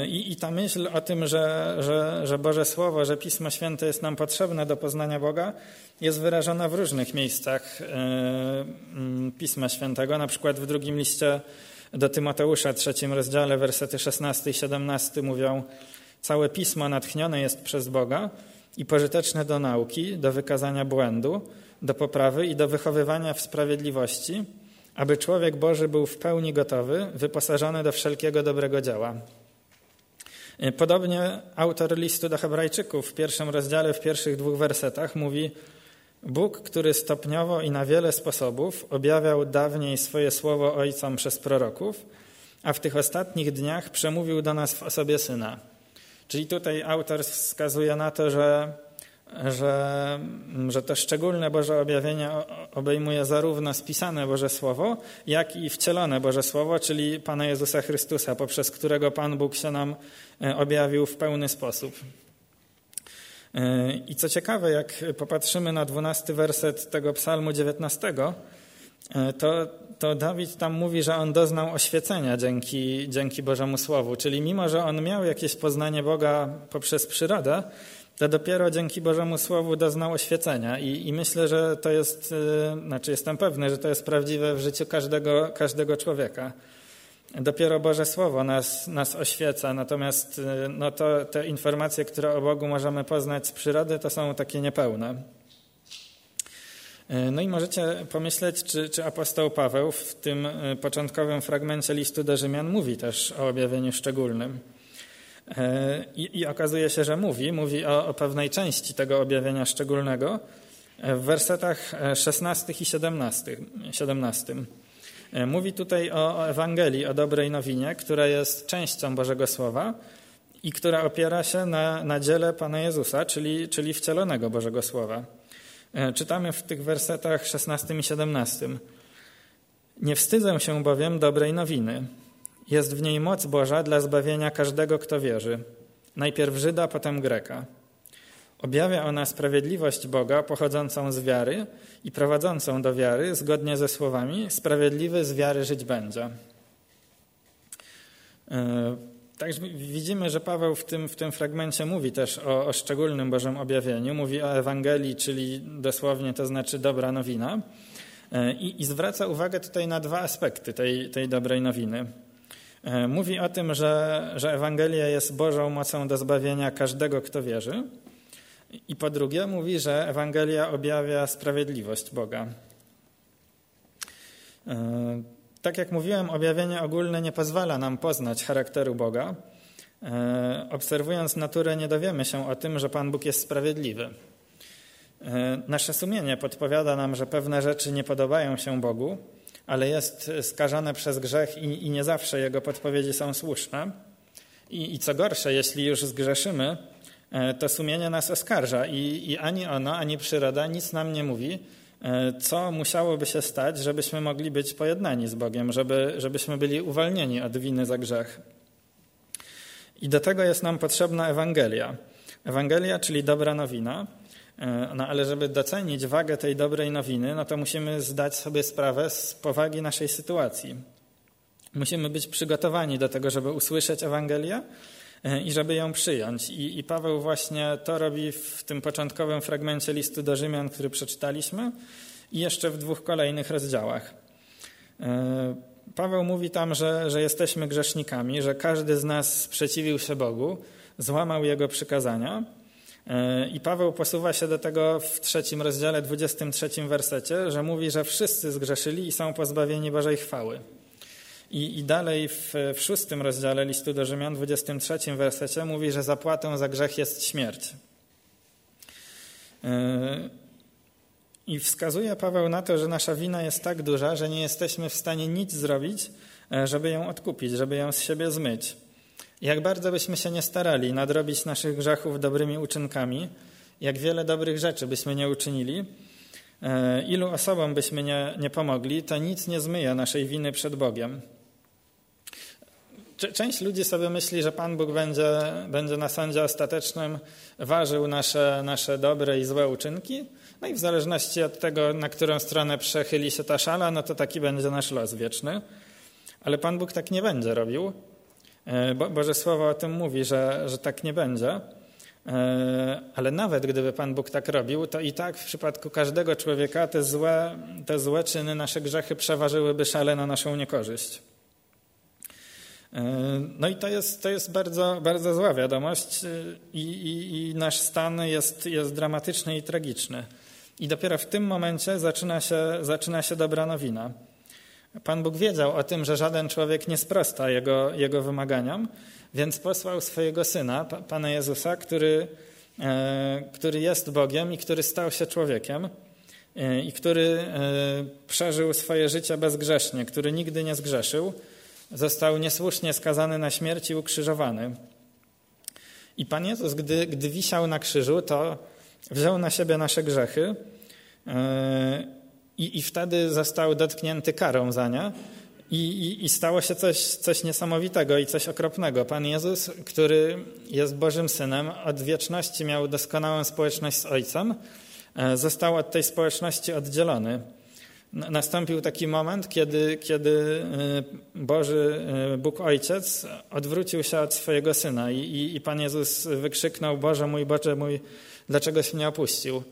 I, I, ta myśl o tym, że, że, że Boże Słowo, że Pismo Święte jest nam potrzebne do poznania Boga, jest wyrażona w różnych miejscach e, Pisma Świętego, na przykład w drugim liście do Tymoteusza, trzecim rozdziale, wersety 16 i 17 mówią: Całe Pismo natchnione jest przez Boga i pożyteczne do nauki, do wykazania błędu, do poprawy i do wychowywania w sprawiedliwości, aby człowiek Boży był w pełni gotowy, wyposażony do wszelkiego dobrego dzieła. Podobnie autor listu do Hebrajczyków w pierwszym rozdziale, w pierwszych dwóch wersetach mówi: Bóg, który stopniowo i na wiele sposobów objawiał dawniej swoje słowo ojcom przez proroków, a w tych ostatnich dniach przemówił do nas w osobie syna. Czyli tutaj autor wskazuje na to, że że, że to szczególne Boże objawienie obejmuje zarówno spisane Boże Słowo, jak i wcielone Boże Słowo, czyli Pana Jezusa Chrystusa, poprzez którego Pan Bóg się nam e, objawił w pełny sposób. E, I co ciekawe, jak popatrzymy na dwunasty werset tego psalmu 19, e, to, to Dawid tam mówi, że on doznał oświecenia dzięki, dzięki Bożemu Słowu. Czyli mimo, że on miał jakieś poznanie Boga poprzez przyrodę, to dopiero dzięki Bożemu Słowu doznał oświecenia. I, I, myślę, że to jest, y, znaczy jestem pewny, że to jest prawdziwe w życiu każdego, każdego człowieka. Dopiero Boże Słowo nas, nas oświeca, natomiast y, no to, te informacje, które o Bogu możemy poznać z przyrody, to są takie niepełne. Y, no i możecie pomyśleć, czy, czy apostoł Paweł w tym początkowym fragmencie listu do Rzymian mówi też o objawieniu szczególnym. E, I, I, okazuje się, że mówi, mówi o, o, pewnej części tego objawienia szczególnego e, w wersetach 16 i 17. 17. E, mówi tutaj o, o Ewangelii, o dobrej nowinie, która jest częścią Bożego Słowa i która opiera się na, na dziele Pana Jezusa, czyli, czyli wcielonego Bożego Słowa. Czytamy w tych wersetach 16 i 17. Nie wstydzę się bowiem dobrej nowiny, jest w niej moc Boża dla zbawienia każdego, kto wierzy. Najpierw Żyda, potem Greka. Objawia ona sprawiedliwość Boga pochodzącą z wiary i prowadzącą do wiary, zgodnie ze słowami: Sprawiedliwy z wiary żyć będzie. E, Także widzimy, że Paweł w tym, w tym fragmencie mówi też o, o szczególnym Bożym objawieniu, mówi o Ewangelii, czyli dosłownie to znaczy dobra nowina. E, I, I, zwraca uwagę tutaj na dwa aspekty tej, tej dobrej nowiny. E, mówi o tym, że, że Ewangelia jest Bożą mocą do zbawienia każdego, kto wierzy. I po drugie, mówi, że Ewangelia objawia sprawiedliwość Boga. E, tak jak mówiłem, objawienie ogólne nie pozwala nam poznać charakteru Boga. Obserwując naturę, nie dowiemy się o tym, że Pan Bóg jest sprawiedliwy. E, nasze sumienie podpowiada nam, że pewne rzeczy nie podobają się Bogu, ale jest skażone przez grzech i, i nie zawsze Jego podpowiedzi są słuszne. I, I, co gorsze, jeśli już zgrzeszymy, e, to sumienie nas oskarża i, i ani ono, ani przyroda nic nam nie mówi, e, co musiałoby się stać, żebyśmy mogli być pojednani z Bogiem, żeby, żebyśmy byli uwolnieni od winy za grzech. I do tego jest nam potrzebna Ewangelia. Ewangelia, czyli dobra nowina, E, no ale żeby docenić wagę tej dobrej nowiny, no to musimy zdać sobie sprawę z powagi naszej sytuacji. Musimy być przygotowani do tego, żeby usłyszeć Ewangelię e, i żeby ją przyjąć. I, I, Paweł właśnie to robi w tym początkowym fragmencie listu do Rzymian, który przeczytaliśmy, i jeszcze w dwóch kolejnych rozdziałach. E, Paweł mówi tam, że, że jesteśmy grzesznikami, że każdy z nas sprzeciwił się Bogu, złamał jego przykazania i Paweł posuwa się do tego w trzecim rozdziale, 23 wersecie, że mówi, że wszyscy zgrzeszyli i są pozbawieni Bożej chwały. I, i dalej w, w szóstym rozdziale listu do Rzymian, 23 wersecie mówi, że zapłatą za grzech jest śmierć. I wskazuje Paweł na to, że nasza wina jest tak duża, że nie jesteśmy w stanie nic zrobić, e, żeby ją odkupić, żeby ją z siebie zmyć. Jak bardzo byśmy się nie starali nadrobić naszych grzechów dobrymi uczynkami, jak wiele dobrych rzeczy byśmy nie uczynili, e, ilu osobom byśmy nie, nie pomogli, to nic nie zmyje naszej winy przed Bogiem. Część ludzi sobie myśli, że Pan Bóg będzie, będzie na sądzie ostatecznym ważył nasze, nasze dobre i złe uczynki, no i w zależności od tego, na którą stronę przechyli się ta szala, no to taki będzie nasz los wieczny. Ale Pan Bóg tak nie będzie robił. E, Bo, Boże Słowo o tym mówi, że, że tak nie będzie. E, ale nawet gdyby Pan Bóg tak robił, to i tak w przypadku każdego człowieka te złe, te złe czyny, nasze grzechy przeważyłyby szale na naszą niekorzyść. E, no i to jest, to jest bardzo, bardzo zła wiadomość i, i, i nasz stan jest, jest dramatyczny i tragiczny. I dopiero w tym momencie zaczyna się, zaczyna się dobra nowina. Pan Bóg wiedział o tym, że żaden człowiek nie sprosta jego, jego wymaganiom, więc posłał swojego Syna, Pana Jezusa, który, e, który jest Bogiem i który stał się człowiekiem e, i który e, przeżył swoje życie bezgrzesznie, który nigdy nie zgrzeszył, został niesłusznie skazany na śmierć i ukrzyżowany. I Pan Jezus, gdy, gdy wisiał na krzyżu, to wziął na siebie nasze grzechy i, i wtedy został dotknięty karą za nie. I, i, I, stało się coś, coś niesamowitego i coś okropnego. Pan Jezus, który jest Bożym Synem, od wieczności miał doskonałą społeczność z Ojcem, e, został od tej społeczności oddzielony. Nastąpił taki moment, kiedy, kiedy e, Boży e, Bóg Ojciec odwrócił się od swojego Syna i, i, i Pan Jezus wykrzyknął, Boże mój, Boże mój, dlaczegoś mnie opuścił?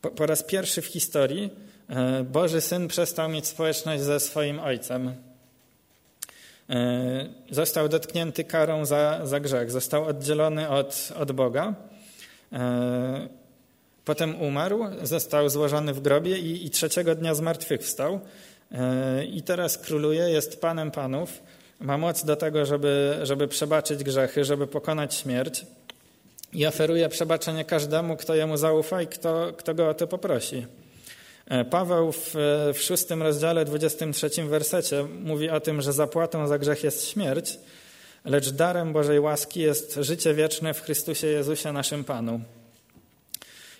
Po, po raz pierwszy w historii E, Boży Syn przestał mieć społeczność ze swoim Ojcem. Został dotknięty karą za, za grzech, został oddzielony od, od Boga. E, potem umarł, został złożony w grobie i, i trzeciego dnia zmartwychwstał. I teraz króluje, jest Panem Panów, ma moc do tego, żeby, żeby przebaczyć grzechy, żeby pokonać śmierć i oferuje przebaczenie każdemu, kto jemu zaufa i kto, kto go o to poprosi. E, Paweł w, w szóstym rozdziale, 23 wersecie mówi o tym, że zapłatą za grzech jest śmierć, lecz darem Bożej łaski jest życie wieczne w Chrystusie Jezusie naszym Panu.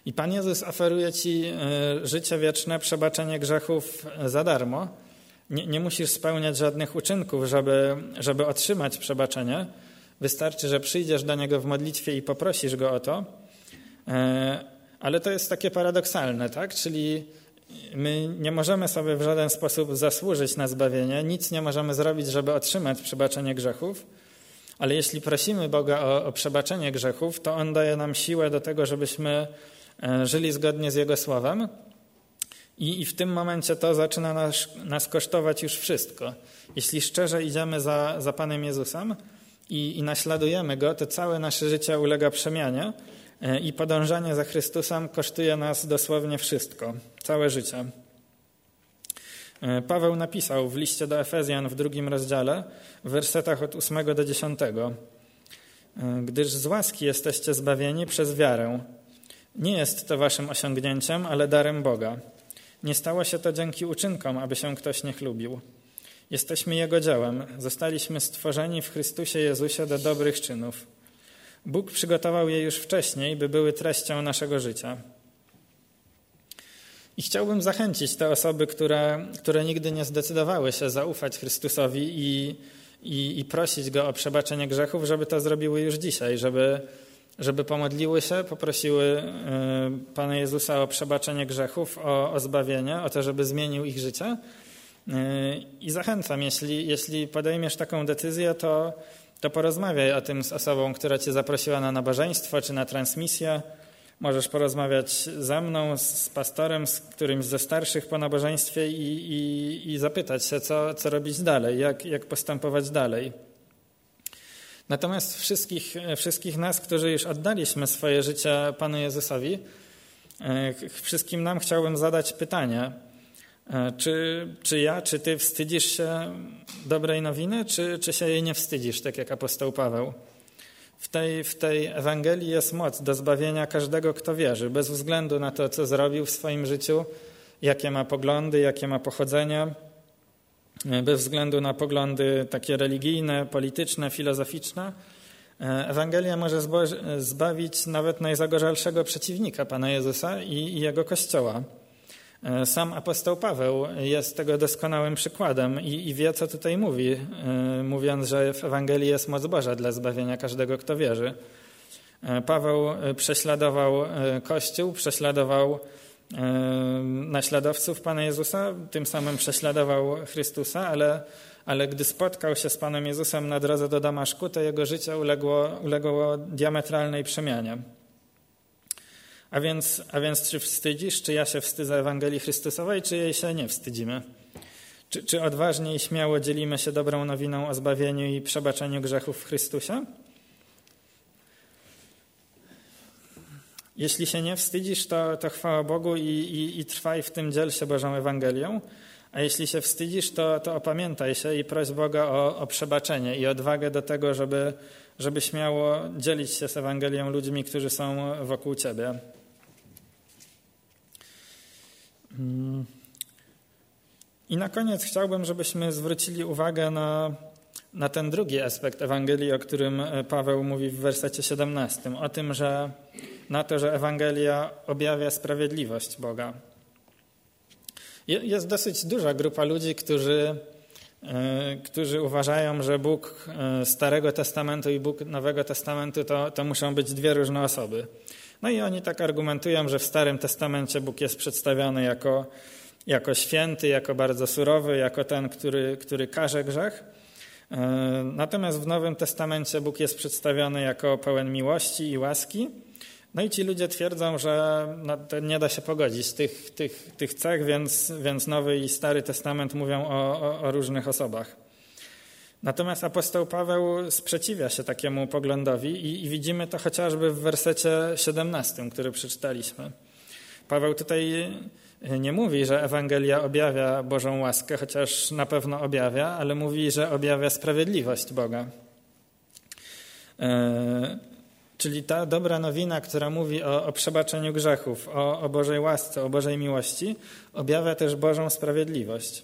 I Pan Jezus oferuje Ci e, życie wieczne, przebaczenie grzechów za darmo. Nie, nie musisz spełniać żadnych uczynków, żeby, żeby otrzymać przebaczenie. Wystarczy, że przyjdziesz do Niego w modlitwie i poprosisz Go o to. E, ale to jest takie paradoksalne, tak? Czyli My nie możemy sobie w żaden sposób zasłużyć na zbawienie, nic nie możemy zrobić, żeby otrzymać przebaczenie grzechów, Ale jeśli prosimy Boga o, o przebaczenie grzechów, to On daje nam siłę do tego, żebyśmy e, żyli zgodnie z Jego słowem. I, I, w tym momencie to zaczyna nas, nas kosztować już wszystko. Jeśli szczerze idziemy za, za Panem Jezusem i, i naśladujemy Go, to całe nasze życie ulega przemianie e, i podążanie za Chrystusem kosztuje nas dosłownie wszystko, całe życie. E, Paweł napisał w liście do Efezjan w drugim rozdziale, w wersetach od 8 do 10. E, Gdyż z łaski jesteście zbawieni przez wiarę. Nie jest to waszym osiągnięciem, ale darem Boga. Nie stało się to dzięki uczynkom, aby się ktoś nie chlubił. Jesteśmy Jego dziełem, zostaliśmy stworzeni w Chrystusie Jezusie do dobrych czynów. Bóg przygotował je już wcześniej, by były treścią naszego życia. I chciałbym zachęcić te osoby, które, które nigdy nie zdecydowały się zaufać Chrystusowi i, i, i prosić Go o przebaczenie grzechów, żeby to zrobiły już dzisiaj, żeby, żeby pomodliły się, poprosiły y, Pana Jezusa o przebaczenie grzechów, o, o zbawienie, o to, żeby zmienił ich życie. Y, I zachęcam, jeśli, jeśli podejmiesz taką decyzję, to, to porozmawiaj o tym z osobą, która cię zaprosiła na nabożeństwo czy na transmisję Możesz porozmawiać ze mną, z pastorem, z którymś ze starszych po nabożeństwie i, i, i zapytać się, co, co robić dalej, jak, jak postępować dalej. Natomiast wszystkich, wszystkich nas, którzy już oddaliśmy swoje życie Panu Jezusowi, e, wszystkim nam chciałbym zadać pytanie, e, czy, czy ja, czy ty wstydzisz się dobrej nowiny, czy, czy się jej nie wstydzisz, tak jak apostoł Paweł? W tej, w tej Ewangelii jest moc do zbawienia każdego, kto wierzy, bez względu na to, co zrobił w swoim życiu, jakie ma poglądy, jakie ma pochodzenie, bez względu na poglądy takie religijne, polityczne, filozoficzne. Ewangelia może zbawić nawet najzagorzalszego przeciwnika Pana Jezusa i, Jego Kościoła. E, sam apostoł Paweł jest tego doskonałym przykładem i, i, wie, co tutaj mówi, e, mówiąc, że w Ewangelii jest moc Boża dla zbawienia każdego, kto wierzy. E, Paweł prześladował Kościół, prześladował naśladowców Pana Jezusa, tym samym prześladował Chrystusa, ale, ale gdy spotkał się z Panem Jezusem na drodze do Damaszku, to jego życie uległo, uległo diametralnej przemianie. A więc, a więc czy wstydzisz, czy ja się wstydzę Ewangelii Chrystusowej, czy jej się nie wstydzimy? Czy, czy odważnie i śmiało dzielimy się dobrą nowiną o zbawieniu i przebaczeniu grzechów w Chrystusie? Jeśli się nie wstydzisz, to, to chwała Bogu i, i, i trwaj w tym, dziel się Bożą Ewangelią. A jeśli się wstydzisz, to, to opamiętaj się i proś Boga o, o przebaczenie i odwagę do tego, żeby, żeby śmiało dzielić się z Ewangelią ludźmi, którzy są wokół Ciebie. I na koniec chciałbym, żebyśmy zwrócili uwagę na, na ten drugi aspekt Ewangelii, o którym Paweł mówi w wersecie 17, o tym, że na to, że Ewangelia objawia sprawiedliwość Boga. Jest dosyć duża grupa ludzi, którzy, e, którzy uważają, że Bóg e, Starego Testamentu i Bóg Nowego Testamentu to, to muszą być dwie różne osoby. No i oni tak argumentują, że w Starym Testamencie Bóg jest przedstawiony jako, jako święty, jako bardzo surowy, jako ten, który, który karze grzech. E, natomiast w Nowym Testamencie Bóg jest przedstawiony jako pełen miłości i łaski. No i ci ludzie twierdzą, że no, nie da się pogodzić tych, tych, tych cech, więc, więc Nowy i Stary Testament mówią o, o, o różnych osobach. Natomiast apostoł Paweł sprzeciwia się takiemu poglądowi i, i, widzimy to chociażby w wersecie 17, który przeczytaliśmy. Paweł tutaj nie mówi, że Ewangelia objawia Bożą łaskę, chociaż na pewno objawia, ale mówi, że objawia sprawiedliwość Boga. E, czyli ta dobra nowina, która mówi o, o przebaczeniu grzechów, o, o Bożej łasce, o Bożej miłości, objawia też Bożą sprawiedliwość.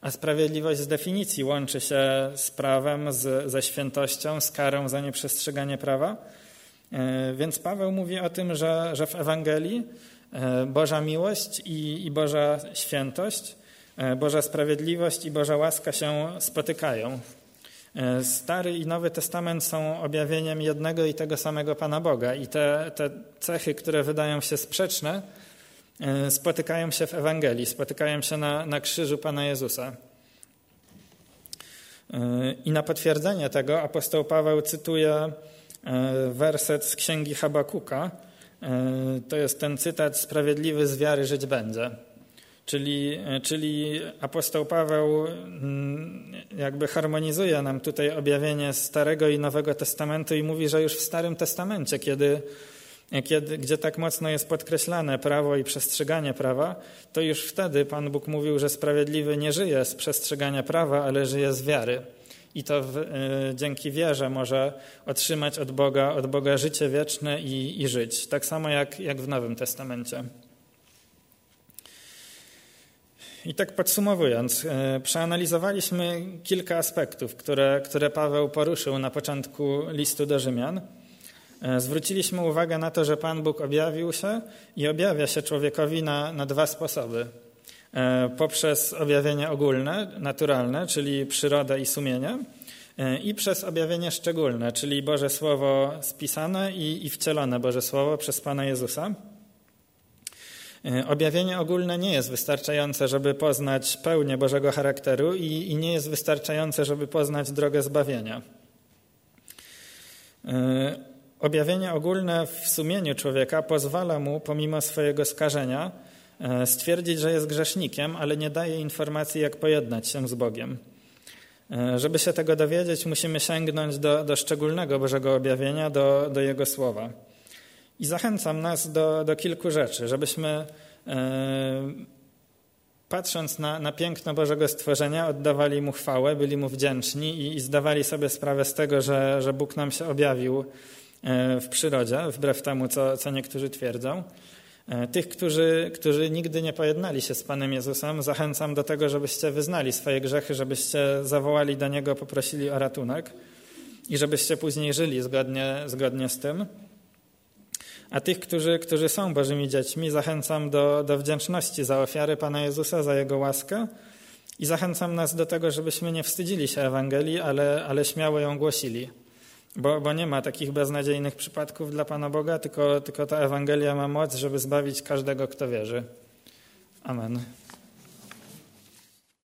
A sprawiedliwość z definicji łączy się z prawem, z, ze świętością, z karą za nieprzestrzeganie prawa. E, więc Paweł mówi o tym, że, że w Ewangelii e, Boża miłość i, i Boża świętość, e, Boża sprawiedliwość i Boża łaska się spotykają. Stary i Nowy Testament są objawieniem jednego i tego samego Pana Boga i te, te cechy, które wydają się sprzeczne, E, spotykają się w Ewangelii, spotykają się na, na krzyżu Pana Jezusa. I na potwierdzenie tego apostoł Paweł cytuje werset z księgi Habakuka. To jest ten cytat: Sprawiedliwy z wiary żyć będzie. Czyli, czyli apostoł Paweł mm, jakby harmonizuje nam tutaj objawienie Starego i Nowego Testamentu i mówi, że już w Starym Testamencie, kiedy, kiedy, gdzie tak mocno jest podkreślane prawo i przestrzeganie prawa, to już wtedy Pan Bóg mówił, że sprawiedliwy nie żyje z przestrzegania prawa, ale żyje z wiary. I to w, y, dzięki wierze może otrzymać od Boga, od Boga życie wieczne i, i żyć. Tak samo jak, jak w Nowym Testamencie. I tak podsumowując, e, przeanalizowaliśmy kilka aspektów, które, które Paweł poruszył na początku listu do Rzymian. E, zwróciliśmy uwagę na to, że Pan Bóg objawił się i objawia się człowiekowi na, na dwa sposoby. E, poprzez objawienie ogólne, naturalne, czyli przyrodę i sumienie, i przez objawienie szczególne, czyli Boże Słowo spisane i, i wcielone Boże Słowo przez Pana Jezusa. E, objawienie ogólne nie jest wystarczające, żeby poznać pełnię Bożego charakteru i, i nie jest wystarczające, żeby poznać drogę zbawienia. E, objawienie ogólne w sumieniu człowieka pozwala mu, pomimo swojego skażenia, e, stwierdzić, że jest grzesznikiem, ale nie daje informacji, jak pojednać się z Bogiem. Żeby się tego dowiedzieć, musimy sięgnąć do, do szczególnego Bożego objawienia, do, do Jego słowa. I zachęcam nas do, do kilku rzeczy, żebyśmy e, patrząc na, na piękno Bożego stworzenia, oddawali Mu chwałę, byli Mu wdzięczni i, i zdawali sobie sprawę z tego, że, że Bóg nam się objawił e, w przyrodzie, wbrew temu, co, co niektórzy twierdzą. E, tych, którzy, którzy nigdy nie pojednali się z Panem Jezusem, zachęcam do tego, żebyście wyznali swoje grzechy, żebyście zawołali do Niego, poprosili o ratunek i żebyście później żyli zgodnie, zgodnie z tym. A tych, którzy, którzy są Bożymi dziećmi, zachęcam do, do wdzięczności za ofiary Pana Jezusa, za Jego łaskę i zachęcam nas do tego, żebyśmy nie wstydzili się Ewangelii, ale, ale śmiało ją głosili. Bo, bo nie ma takich beznadziejnych przypadków dla Pana Boga, tylko, tylko ta Ewangelia ma moc, żeby zbawić każdego, kto wierzy. Amen.